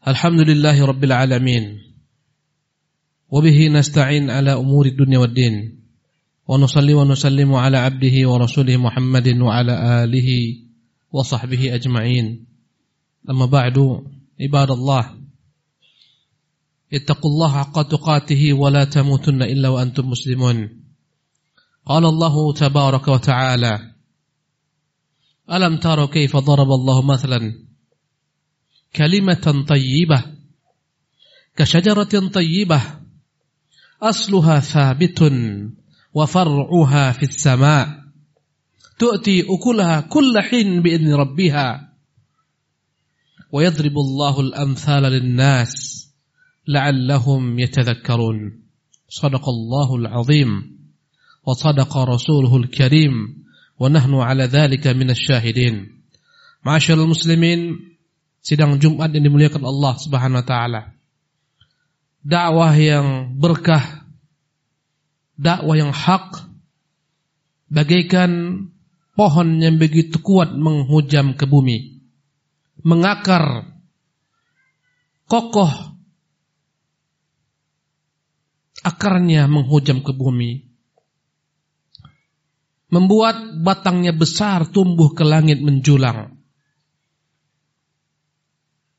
الحمد لله رب العالمين. وبه نستعين على أمور الدنيا والدين. ونصلي ونسلم على عبده ورسوله محمد وعلى آله وصحبه أجمعين. أما بعد عباد الله اتقوا الله حق تقاته ولا تموتن إلا وأنتم مسلمون. قال الله تبارك وتعالى ألم تروا كيف ضرب الله مثلا؟ كلمة طيبة كشجرة طيبة. أصلها ثابت وفرعها في السماء. تؤتي أكلها كل حين بإذن ربها. ويضرب الله الأمثال للناس لعلهم يتذكرون. صدق الله العظيم. وصدق رسوله الكريم. ونحن على ذلك من الشاهدين. معاشر المسلمين sidang Jumat yang dimuliakan Allah Subhanahu wa taala. Dakwah yang berkah, dakwah yang hak bagaikan pohon yang begitu kuat menghujam ke bumi, mengakar kokoh akarnya menghujam ke bumi, membuat batangnya besar tumbuh ke langit menjulang.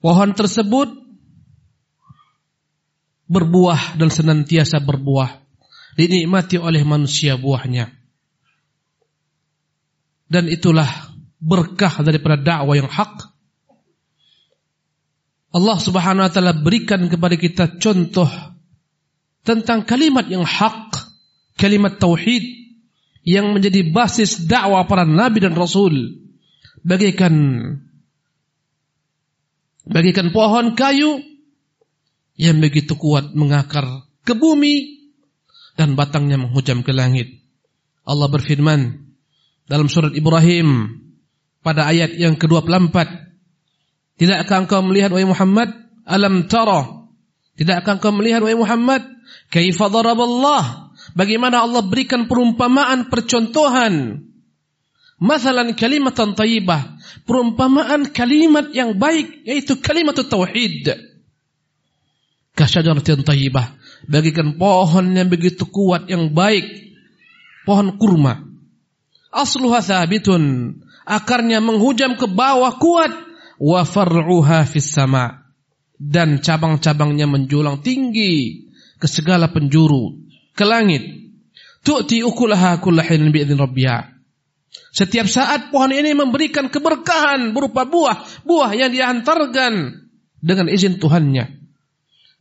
Pohon tersebut berbuah dan senantiasa berbuah. Dinikmati oleh manusia buahnya. Dan itulah berkah daripada dakwah yang hak. Allah subhanahu wa ta'ala berikan kepada kita contoh tentang kalimat yang hak. Kalimat tauhid yang menjadi basis dakwah para nabi dan rasul. Bagaikan Bagikan pohon kayu yang begitu kuat mengakar ke bumi dan batangnya menghujam ke langit. Allah berfirman dalam surat Ibrahim pada ayat yang ke-24. Tidakkah engkau melihat wahai Muhammad alam tara? Tidakkah engkau melihat wahai Muhammad kaifa daraballah? Bagaimana Allah berikan perumpamaan percontohan Masalan kalimatan tayyibah. Perumpamaan kalimat yang baik. Yaitu kalimat tauhid. Kasyajaratin tayyibah. Bagikan pohon yang begitu kuat yang baik. Pohon kurma. Asluha thabitun. Akarnya menghujam ke bawah kuat. Wa far'uha fis sama. Dan cabang-cabangnya menjulang tinggi. Ke segala penjuru. Ke langit. Tu'ti ukulaha kullahin bi'idhin rabbiyah setiap saat pohon ini memberikan keberkahan berupa buah, buah yang diantarkan dengan izin Tuhannya.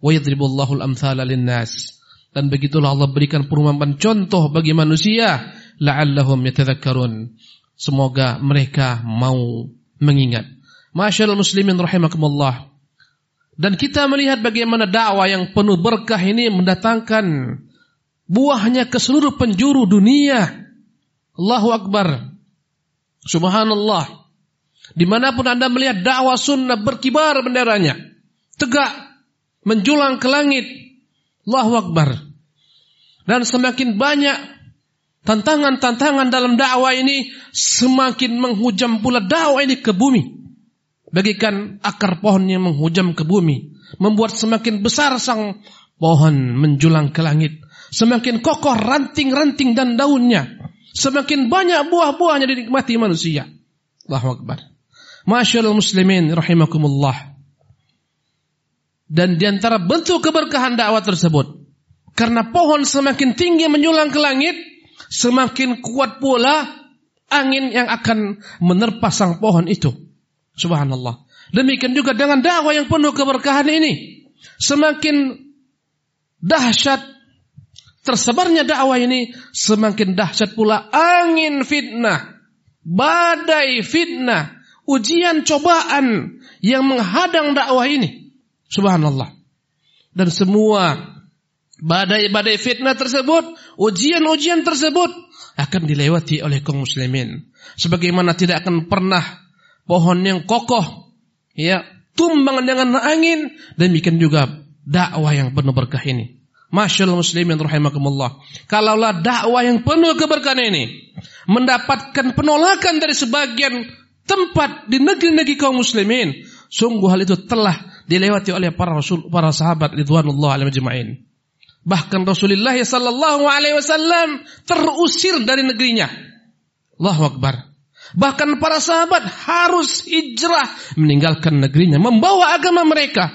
Wa yadribullahu al-amthala lin-nas. Dan begitulah Allah berikan perumpamaan contoh bagi manusia la'allahum yatadhakkarun. Semoga mereka mau mengingat. Masyaallah muslimin rahimakumullah. Dan kita melihat bagaimana dakwah yang penuh berkah ini mendatangkan buahnya ke seluruh penjuru dunia. Allahu Akbar. Subhanallah. Di mana pun anda melihat dakwah sunnah berkibar benderanya. Tegak. Menjulang ke langit. Allahu Akbar. Dan semakin banyak tantangan-tantangan dalam dakwah ini semakin menghujam pula dakwah ini ke bumi. Bagikan akar pohon yang menghujam ke bumi. Membuat semakin besar sang pohon menjulang ke langit. Semakin kokoh ranting-ranting dan daunnya. Semakin banyak buah-buahnya dinikmati manusia. Allahu Akbar. Masyaallah muslimin rahimakumullah. Dan di antara bentuk keberkahan dakwah tersebut. Karena pohon semakin tinggi menyulang ke langit. Semakin kuat pula angin yang akan menerpa sang pohon itu. Subhanallah. Demikian juga dengan dakwah yang penuh keberkahan ini. Semakin dahsyat tersebarnya dakwah ini semakin dahsyat pula angin fitnah, badai fitnah, ujian cobaan yang menghadang dakwah ini. Subhanallah. Dan semua badai-badai fitnah tersebut, ujian-ujian tersebut akan dilewati oleh kaum muslimin. Sebagaimana tidak akan pernah pohon yang kokoh ya tumbang dengan angin, demikian juga dakwah yang penuh berkah ini. Masyaallah muslimin rahimakumullah. Kalaulah dakwah yang penuh keberkahan ini mendapatkan penolakan dari sebagian tempat di negeri-negeri kaum muslimin, sungguh hal itu telah dilewati oleh para rasul, para sahabat ridwanullah alaihi majma'in. Bahkan Rasulullah sallallahu alaihi wasallam terusir dari negerinya. Allahu akbar. Bahkan para sahabat harus hijrah meninggalkan negerinya, membawa agama mereka.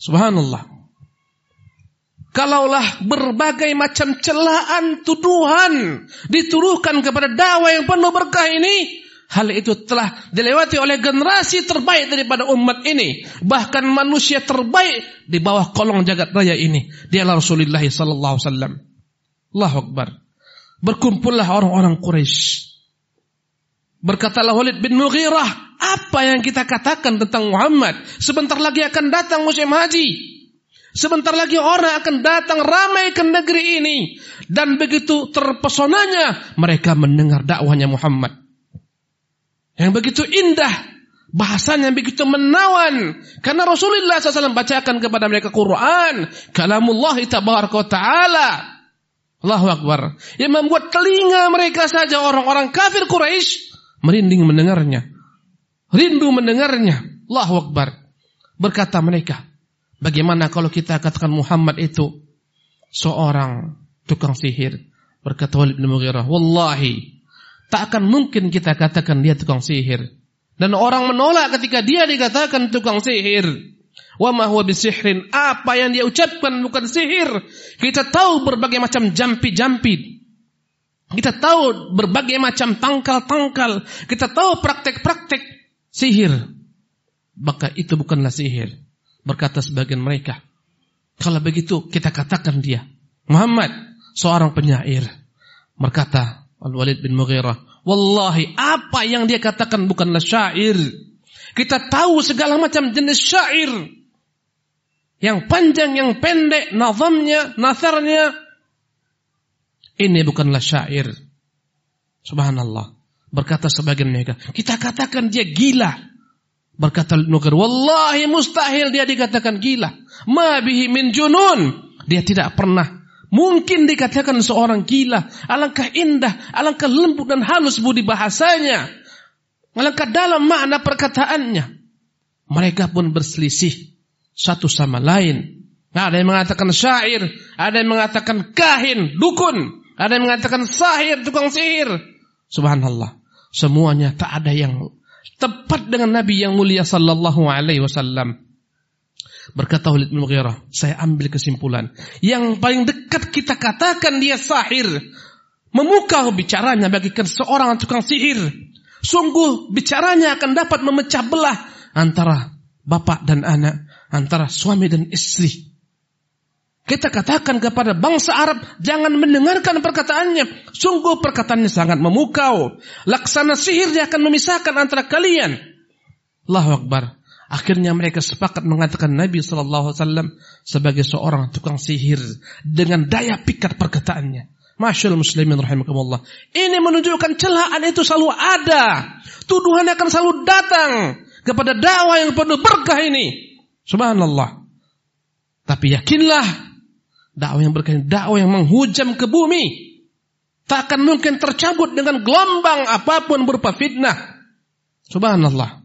Subhanallah. Kalaulah berbagai macam celaan tuduhan dituduhkan kepada dakwah yang penuh berkah ini, hal itu telah dilewati oleh generasi terbaik daripada umat ini, bahkan manusia terbaik di bawah kolong jagat raya ini. Dialah Rasulullah sallallahu alaihi wasallam. Allahu akbar. Berkumpullah orang-orang Quraisy Berkatalah Walid bin Mughirah, apa yang kita katakan tentang Muhammad? Sebentar lagi akan datang musim haji. Sebentar lagi orang akan datang ramai ke negeri ini. Dan begitu terpesonanya mereka mendengar dakwahnya Muhammad. Yang begitu indah. Bahasanya begitu menawan. Karena Rasulullah SAW bacakan kepada mereka Quran. Kalamullah tabaraka ta'ala. Allahu Akbar. Yang membuat telinga mereka saja orang-orang kafir Quraisy merinding mendengarnya. Rindu mendengarnya. Allahu Akbar. Berkata mereka, bagaimana kalau kita katakan Muhammad itu seorang tukang sihir? Berkata Walid bin Mughirah, wallahi tak akan mungkin kita katakan dia tukang sihir. Dan orang menolak ketika dia dikatakan tukang sihir. Wa ma huwa bisihrin. Apa yang dia ucapkan bukan sihir. Kita tahu berbagai macam jampi-jampi kita tahu berbagai macam tangkal-tangkal. Kita tahu praktek-praktek sihir. Maka itu bukanlah sihir. Berkata sebagian mereka. Kalau begitu kita katakan dia. Muhammad, seorang penyair. Berkata Al-Walid bin Mughirah. Wallahi, apa yang dia katakan bukanlah syair. Kita tahu segala macam jenis syair. Yang panjang, yang pendek, nazamnya, nasarnya, ini bukanlah syair. Subhanallah. Berkata sebagian mereka, kita katakan dia gila. Berkata Nuker, wallahi mustahil dia dikatakan gila. Ma bihi min junun. Dia tidak pernah mungkin dikatakan seorang gila. Alangkah indah, alangkah lembut dan halus budi bahasanya. Alangkah dalam makna perkataannya. Mereka pun berselisih satu sama lain. Ada yang mengatakan syair, ada yang mengatakan kahin, dukun. Ada yang mengatakan sahir, tukang sihir. Subhanallah. Semuanya tak ada yang tepat dengan Nabi yang mulia sallallahu alaihi wasallam. Berkata Walid bin Mughirah, saya ambil kesimpulan. Yang paling dekat kita katakan dia sahir. Memukau bicaranya bagikan seorang tukang sihir. Sungguh bicaranya akan dapat memecah belah antara bapak dan anak, antara suami dan istri. Kita katakan kepada bangsa Arab, jangan mendengarkan perkataannya. Sungguh perkataannya sangat memukau. Laksana sihir dia akan memisahkan antara kalian. Allahu Akbar. Akhirnya mereka sepakat mengatakan Nabi Wasallam sebagai seorang tukang sihir dengan daya pikat perkataannya. Masyaallah muslimin rahimakumullah. Ini menunjukkan celaan itu selalu ada. Tuduhan akan selalu datang kepada dakwah yang penuh berkah ini. Subhanallah. Tapi yakinlah Dakwah yang berkaitan dakwah yang menghujam ke bumi. Tak akan mungkin tercabut dengan gelombang apa pun berupa fitnah. Subhanallah.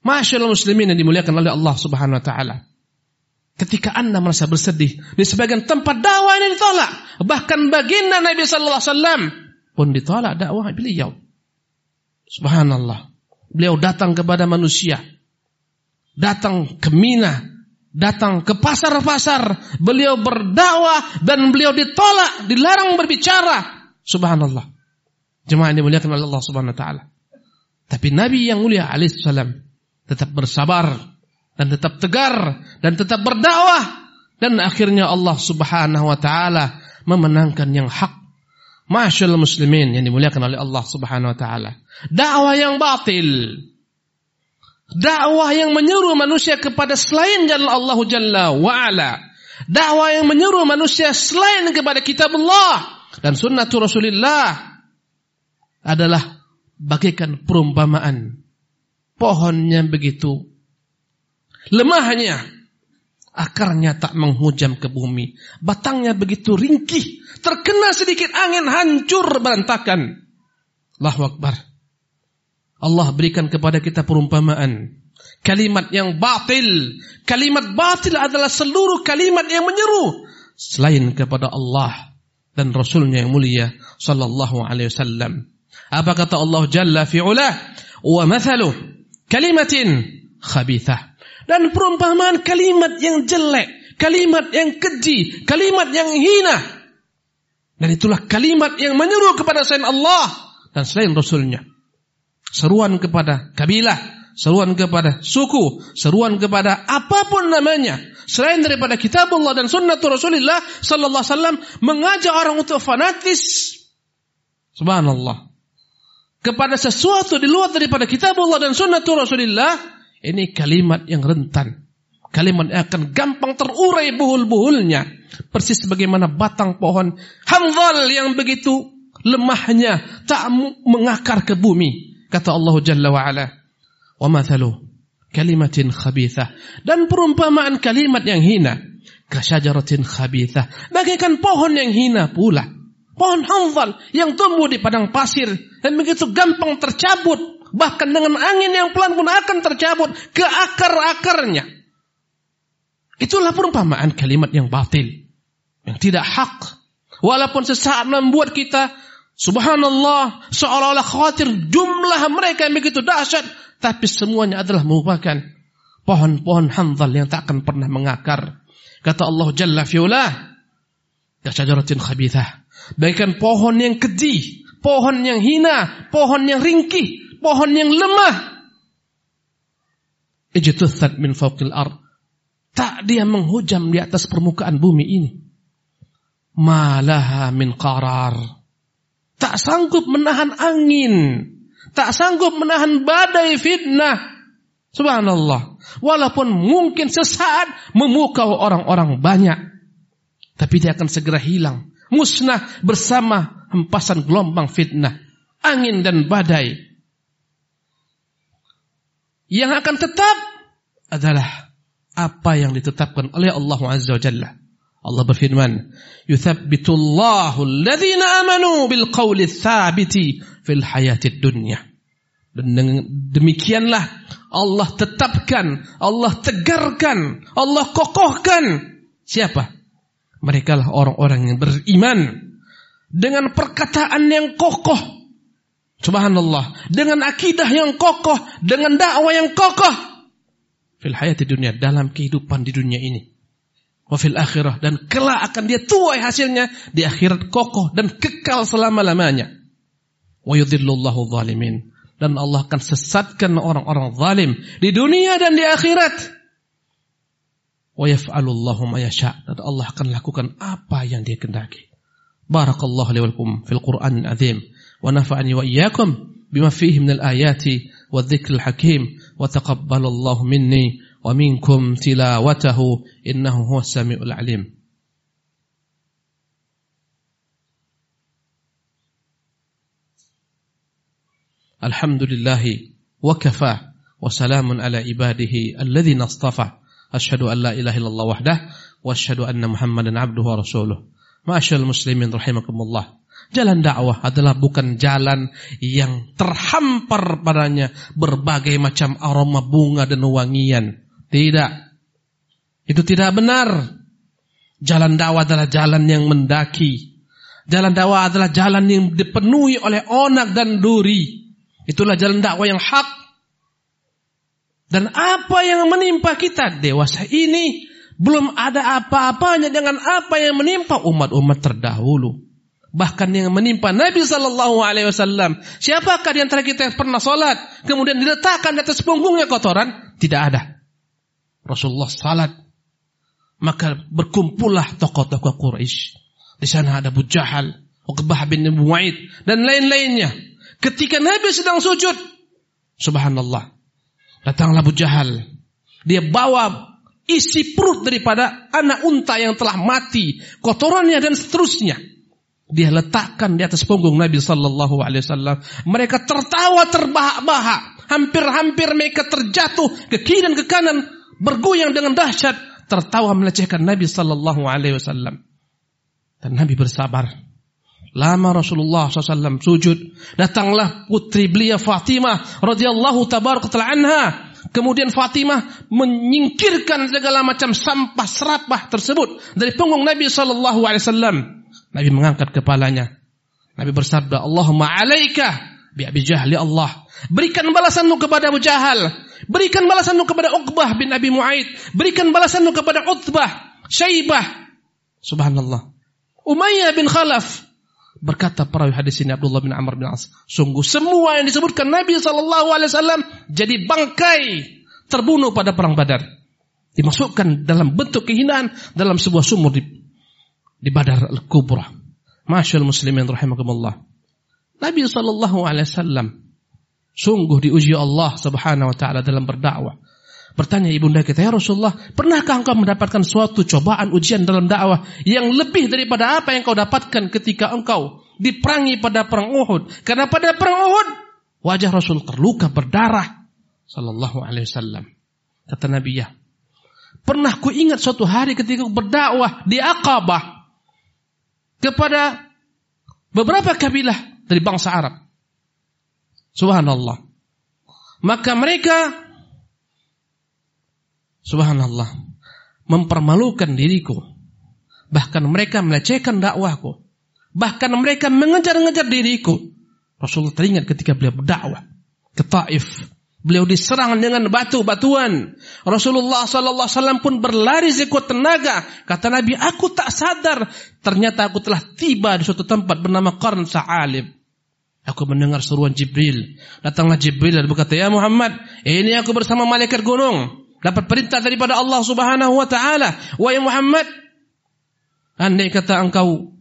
Masyaallah muslimin yang dimuliakan oleh Allah Subhanahu wa taala. Ketika Anda merasa bersedih, di sebagian tempat dakwah ini ditolak. Bahkan baginda Nabi sallallahu alaihi wasallam pun ditolak dakwah beliau. Subhanallah. Beliau datang kepada manusia. Datang ke Mina, datang ke pasar-pasar, beliau berdakwah dan beliau ditolak, dilarang berbicara. Subhanallah. Jemaah yang dimuliakan oleh Allah Subhanahu wa taala. Tapi Nabi yang mulia alaihissalam tetap bersabar dan tetap tegar dan tetap berdakwah dan akhirnya Allah Subhanahu wa taala memenangkan yang hak. Masyaallah muslimin yang dimuliakan oleh Allah Subhanahu wa taala. Dakwah yang batil Dakwah yang menyeru manusia kepada selain jalan Allah Jalla wa'ala. Dakwah yang menyeru manusia selain kepada kitab Allah dan sunnah Rasulullah adalah bagaikan perumpamaan. Pohonnya begitu. Lemahnya. Akarnya tak menghujam ke bumi. Batangnya begitu ringkih. Terkena sedikit angin hancur berantakan. Allahu Akbar Allah berikan kepada kita perumpamaan. kalimat yang batil. Kalimat batil adalah seluruh kalimat yang menyeru selain kepada Allah dan Rasulnya yang mulia sallallahu alaihi wasallam. Apa kata Allah Jalla fi'ula? Wa mathalu kalimatin khabithah. Dan perumpamaan kalimat yang jelek, kalimat yang keji, kalimat yang hina. Dan itulah kalimat yang menyeru kepada selain Allah dan selain Rasulnya. Seruan kepada kabilah, seruan kepada suku, seruan kepada apa pun namanya. Selain daripada kitab Allah dan sunnah Rasulullah sallallahu alaihi wasallam mengajak orang untuk fanatis. Subhanallah. Kepada sesuatu di luar daripada kitab Allah dan sunnah Rasulullah ini kalimat yang rentan. Kalimat yang akan gampang terurai buhul-buhulnya. Persis sebagaimana batang pohon hamzal yang begitu lemahnya tak mengakar ke bumi kata Allah Jalla wa ala wa mathalu kalimatin khabithah. Dan perumpamaan kalimat yang hina kasyajaratin khabithah. Bagaikan pohon yang hina pula. Pohon hanzal yang tumbuh di padang pasir dan begitu gampang tercabut. Bahkan dengan angin yang pelan pun akan tercabut ke akar-akarnya. Itulah perumpamaan kalimat yang batil yang tidak hak. Walaupun sesaat membuat kita subhanallah seolah-olah khawatir jumlah mereka yang begitu dahsyat tapi semuanya adalah merupakan pohon-pohon hanzal yang tak akan pernah mengakar. Kata Allah Jalla fi'ula, Kasyajaratin khabithah. Baikkan pohon yang keji, pohon yang hina, pohon yang ringkih, pohon yang lemah. Ijtuthat min fawqil ard. Tak dia menghujam di atas permukaan bumi ini. Malaha min qarar. Tak sanggup menahan angin tak sanggup menahan badai fitnah. Subhanallah. Walaupun mungkin sesaat memukau orang-orang banyak. Tapi dia akan segera hilang. Musnah bersama hempasan gelombang fitnah. Angin dan badai. Yang akan tetap adalah apa yang ditetapkan oleh Allah Azza wa Jalla. Allah berfirman, "Yuthabbitullahu alladhina amanu bil qawli tsabiti fil hayatid dunya." Demikianlah Allah tetapkan, Allah tegarkan, Allah kokohkan siapa? Mereka lah orang-orang yang beriman dengan perkataan yang kokoh. Subhanallah, dengan akidah yang kokoh, dengan dakwah yang kokoh fil hayati dunia dalam kehidupan di dunia ini wafil akhirah dan kelak akan dia tuai hasilnya di akhirat kokoh dan kekal selama-lamanya. Wa yudhillullahu zalimin dan Allah akan sesatkan orang-orang zalim di dunia dan di akhirat. Wa yaf'alullahu ma dan Allah akan lakukan apa yang Dia kehendaki. Barakallahu li wa fil Qur'an azim wa nafa'ani wa iyyakum bima fihi min al-ayati wa dhikril hakim wa taqabbalallahu minni wa minkum tilawatahu innahu huwas samiul alim. Alhamdulillahi wa kafa wa salamun ala ibadihi alladhina astafa. Asyhadu an la ilaha illallah wahdah wa asyhadu anna Muhammadan abduhu wa rasuluh. Ma'asyiral muslimin rahimakumullah. Jalan dakwah adalah bukan jalan yang terhampar padanya berbagai macam aroma bunga dan wangian. Tidak. Itu tidak benar. Jalan dakwah adalah jalan yang mendaki. Jalan dakwah adalah jalan yang dipenuhi oleh onak dan duri. Itulah jalan dakwah yang hak. Dan apa yang menimpa kita dewasa ini belum ada apa-apanya dengan apa yang menimpa umat-umat terdahulu. Bahkan yang menimpa Nabi Sallallahu Alaihi Wasallam. Siapakah di antara kita yang pernah sholat kemudian diletakkan di atas punggungnya kotoran? Tidak ada. Rasulullah salat. Maka berkumpullah tokoh-tokoh Quraisy. Di sana ada Abu Jahal, Uqbah bin Mu'aid dan lain-lainnya. Ketika Nabi sedang sujud, subhanallah. Datanglah Abu Jahal. Dia bawa isi perut daripada anak unta yang telah mati, kotorannya dan seterusnya. Dia letakkan di atas punggung Nabi Sallallahu Alaihi Wasallam. Mereka tertawa terbahak-bahak, hampir-hampir mereka terjatuh ke kiri dan ke kanan bergoyang dengan dahsyat, tertawa melecehkan Nabi sallallahu alaihi wasallam. Dan Nabi bersabar. Lama Rasulullah SAW sujud, datanglah putri belia Fatimah radhiyallahu tabaraka anha Kemudian Fatimah menyingkirkan segala macam sampah serapah tersebut dari punggung Nabi sallallahu alaihi wasallam. Nabi mengangkat kepalanya. Nabi bersabda, "Allahumma 'alaika bi Abi Jahal ya Allah. Berikan balasanmu kepada Abu Jahal. Berikan balasanmu kepada Uqbah bin Abi Mu'aid. Berikan balasanmu kepada Utbah, Syaibah. Subhanallah. Umayyah bin Khalaf. Berkata perawi hadis ini Abdullah bin Amr bin As, sungguh semua yang disebutkan Nabi wasallam jadi bangkai terbunuh pada perang Badar. Dimasukkan dalam bentuk kehinaan dalam sebuah sumur di, di Badar Al-Kubra. Masyaallah muslimin rahimakumullah. Nabi wasallam sungguh diuji Allah Subhanahu wa taala dalam berdakwah. Bertanya ibunda kita, ya Rasulullah, pernahkah engkau mendapatkan suatu cobaan ujian dalam dakwah yang lebih daripada apa yang kau dapatkan ketika engkau diperangi pada perang Uhud? Karena pada perang Uhud wajah Rasul terluka berdarah. Sallallahu alaihi wasallam. Kata Nabi ya, pernah ku ingat suatu hari ketika berdakwah di Aqabah kepada beberapa kabilah dari bangsa Arab. Subhanallah. Maka mereka Subhanallah. Mempermalukan diriku. Bahkan mereka melecehkan dakwahku. Bahkan mereka mengejar-ngejar diriku. Rasulullah teringat ketika beliau berdakwah ke Taif. Beliau diserang dengan batu-batuan. Rasulullah sallallahu alaihi wasallam pun berlari sekuat tenaga. Kata Nabi, "Aku tak sadar ternyata aku telah tiba di suatu tempat bernama Qarn Sa'alib." Aku mendengar seruan Jibril. Datanglah Jibril dan berkata, "Ya Muhammad, ini aku bersama malaikat gunung dapat perintah daripada Allah Subhanahu wa taala, "Wahai Muhammad, andai kata engkau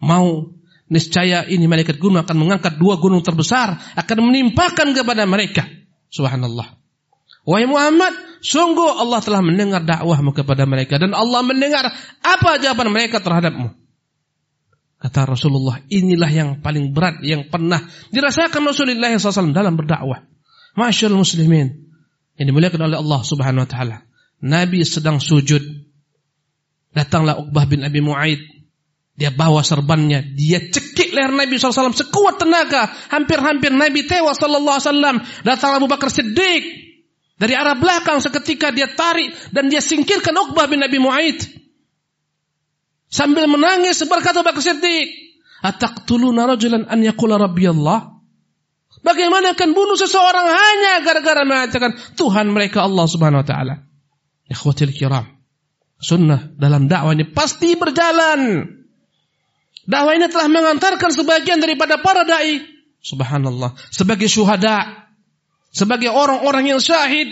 mau niscaya ini malaikat gunung akan mengangkat dua gunung terbesar akan menimpakan kepada mereka." Subhanallah. Wahai Muhammad, sungguh Allah telah mendengar dakwahmu kepada mereka dan Allah mendengar apa jawaban mereka terhadapmu. Kata Rasulullah, inilah yang paling berat yang pernah dirasakan Rasulullah SAW dalam berdakwah. Masyaallah muslimin yang dimuliakan oleh Allah Subhanahu wa taala. Nabi sedang sujud. Datanglah Uqbah bin Abi Muaid. Dia bawa serbannya, dia cekik leher Nabi SAW sekuat tenaga. Hampir-hampir Nabi tewas Sallallahu Alaihi Wasallam. Datang Abu Bakar Siddiq. Dari arah belakang seketika dia tarik dan dia singkirkan Uqbah bin Abi Muaid. Sambil menangis berkata Bakar Siddiq. Ataqtuluna rajulan an yakula Rabbi Allah. Bagaimana akan bunuh seseorang hanya gara-gara mengatakan Tuhan mereka Allah Subhanahu wa taala. Ikhwatil kiram. Sunnah dalam dakwah ini pasti berjalan. Dakwah ini telah mengantarkan sebagian daripada para dai, subhanallah, sebagai syuhada, sebagai orang-orang yang syahid,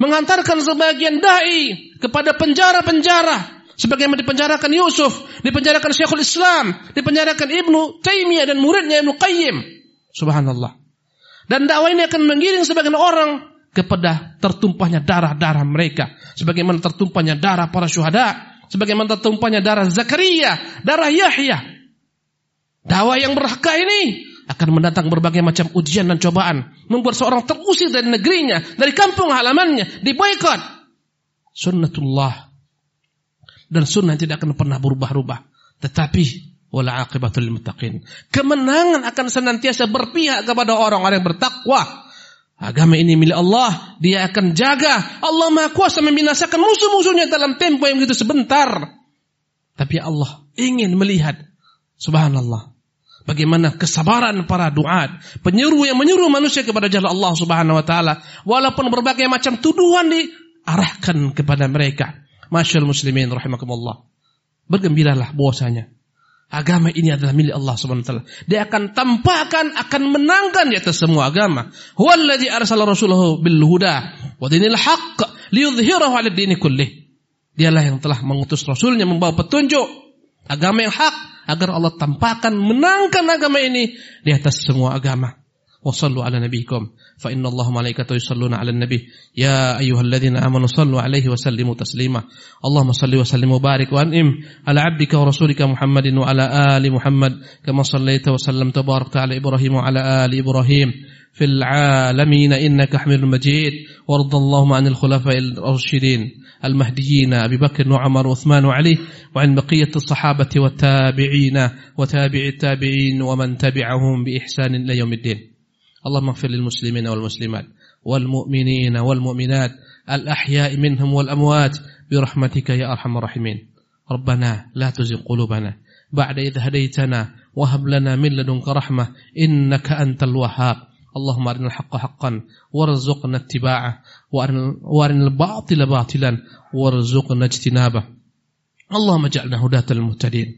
mengantarkan sebagian dai kepada penjara-penjara, sebagaimana dipenjarakan Yusuf, dipenjarakan Syekhul Islam, dipenjarakan Ibnu Taimiyah dan muridnya Ibnu Qayyim. Subhanallah. Dan dakwah ini akan mengiring sebagian orang kepada tertumpahnya darah-darah mereka. Sebagaimana tertumpahnya darah para syuhada. Sebagaimana tertumpahnya darah Zakaria, darah Yahya. Dakwah yang berhakah ini akan mendatang berbagai macam ujian dan cobaan. Membuat seorang terusir dari negerinya, dari kampung halamannya, diboykot. Sunnatullah. Dan sunnah tidak akan pernah berubah-ubah. Tetapi wala aqibatul muttaqin. Kemenangan akan senantiasa berpihak kepada orang-orang yang bertakwa. Agama ini milik Allah, dia akan jaga. Allah Maha Kuasa membinasakan musuh-musuhnya dalam tempo yang begitu sebentar. Tapi Allah ingin melihat subhanallah bagaimana kesabaran para duat, penyeru yang menyuruh manusia kepada jalan Allah Subhanahu wa taala walaupun berbagai macam tuduhan diarahkan kepada mereka. Masyal muslimin rahimakumullah. Bergembiralah bahwasanya agama ini adalah milik Allah Subhanahu wa taala. Dia akan tampakkan, akan menangkan di atas semua agama. Huwallazi arsala rasulahu bil huda wa dinil haqq liyudhhirahu 'ala dini. Dialah yang telah mengutus rasulnya membawa petunjuk agama yang hak agar Allah tampakkan menangkan agama ini di atas semua agama. Wassallu ala nabiyikum فإن الله ملائكته يصلون على النبي. يا أيها الذين آمنوا صلوا عليه وسلموا تسليما. اللهم صل وسلم وبارك وأنعم على عبدك ورسولك محمد وعلى آل محمد كما صليت وسلمت وباركت على إبراهيم وعلى آل إبراهيم. في العالمين إنك حميد مجيد. وارض اللهم عن الخلفاء الراشدين المهديين أبي بكر وعمر وعثمان وعلي وعن بقية الصحابة والتابعين وتابع التابعين ومن تبعهم بإحسان إلى يوم الدين. اللهم اغفر للمسلمين والمسلمات والمؤمنين والمؤمنات الأحياء منهم والأموات برحمتك يا أرحم الراحمين. ربنا لا تزغ قلوبنا بعد إذ هديتنا وهب لنا من لدنك رحمة إنك أنت الوهاب. اللهم أرنا الحق حقا وارزقنا اتباعه وأرنا الباطل باطلا وارزقنا اجتنابه. اللهم اجعلنا هداة المهتدين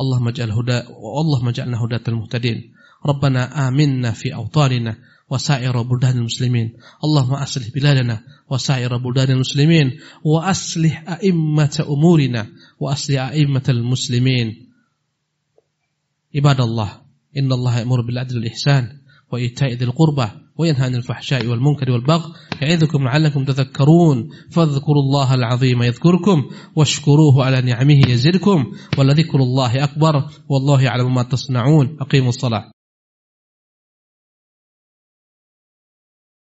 اللهم اجعل هدى اللهم اجعلنا هداة المهتدين ربنا آمنا في أوطاننا وسائر بلدان المسلمين. اللهم أصلح بلادنا وسائر بلدان المسلمين وأصلح أئمة أمورنا وأصلح أئمة المسلمين. عباد الله إن الله يأمر بالعدل والإحسان وإيتاء ذي القربى وينهى عن الفحشاء والمنكر والبغي يعظكم لعلكم تذكرون. فاذكروا الله العظيم يذكركم واشكروه على نعمه يزدكم ولذكر الله أكبر والله يعلم ما تصنعون. أقيموا الصلاة.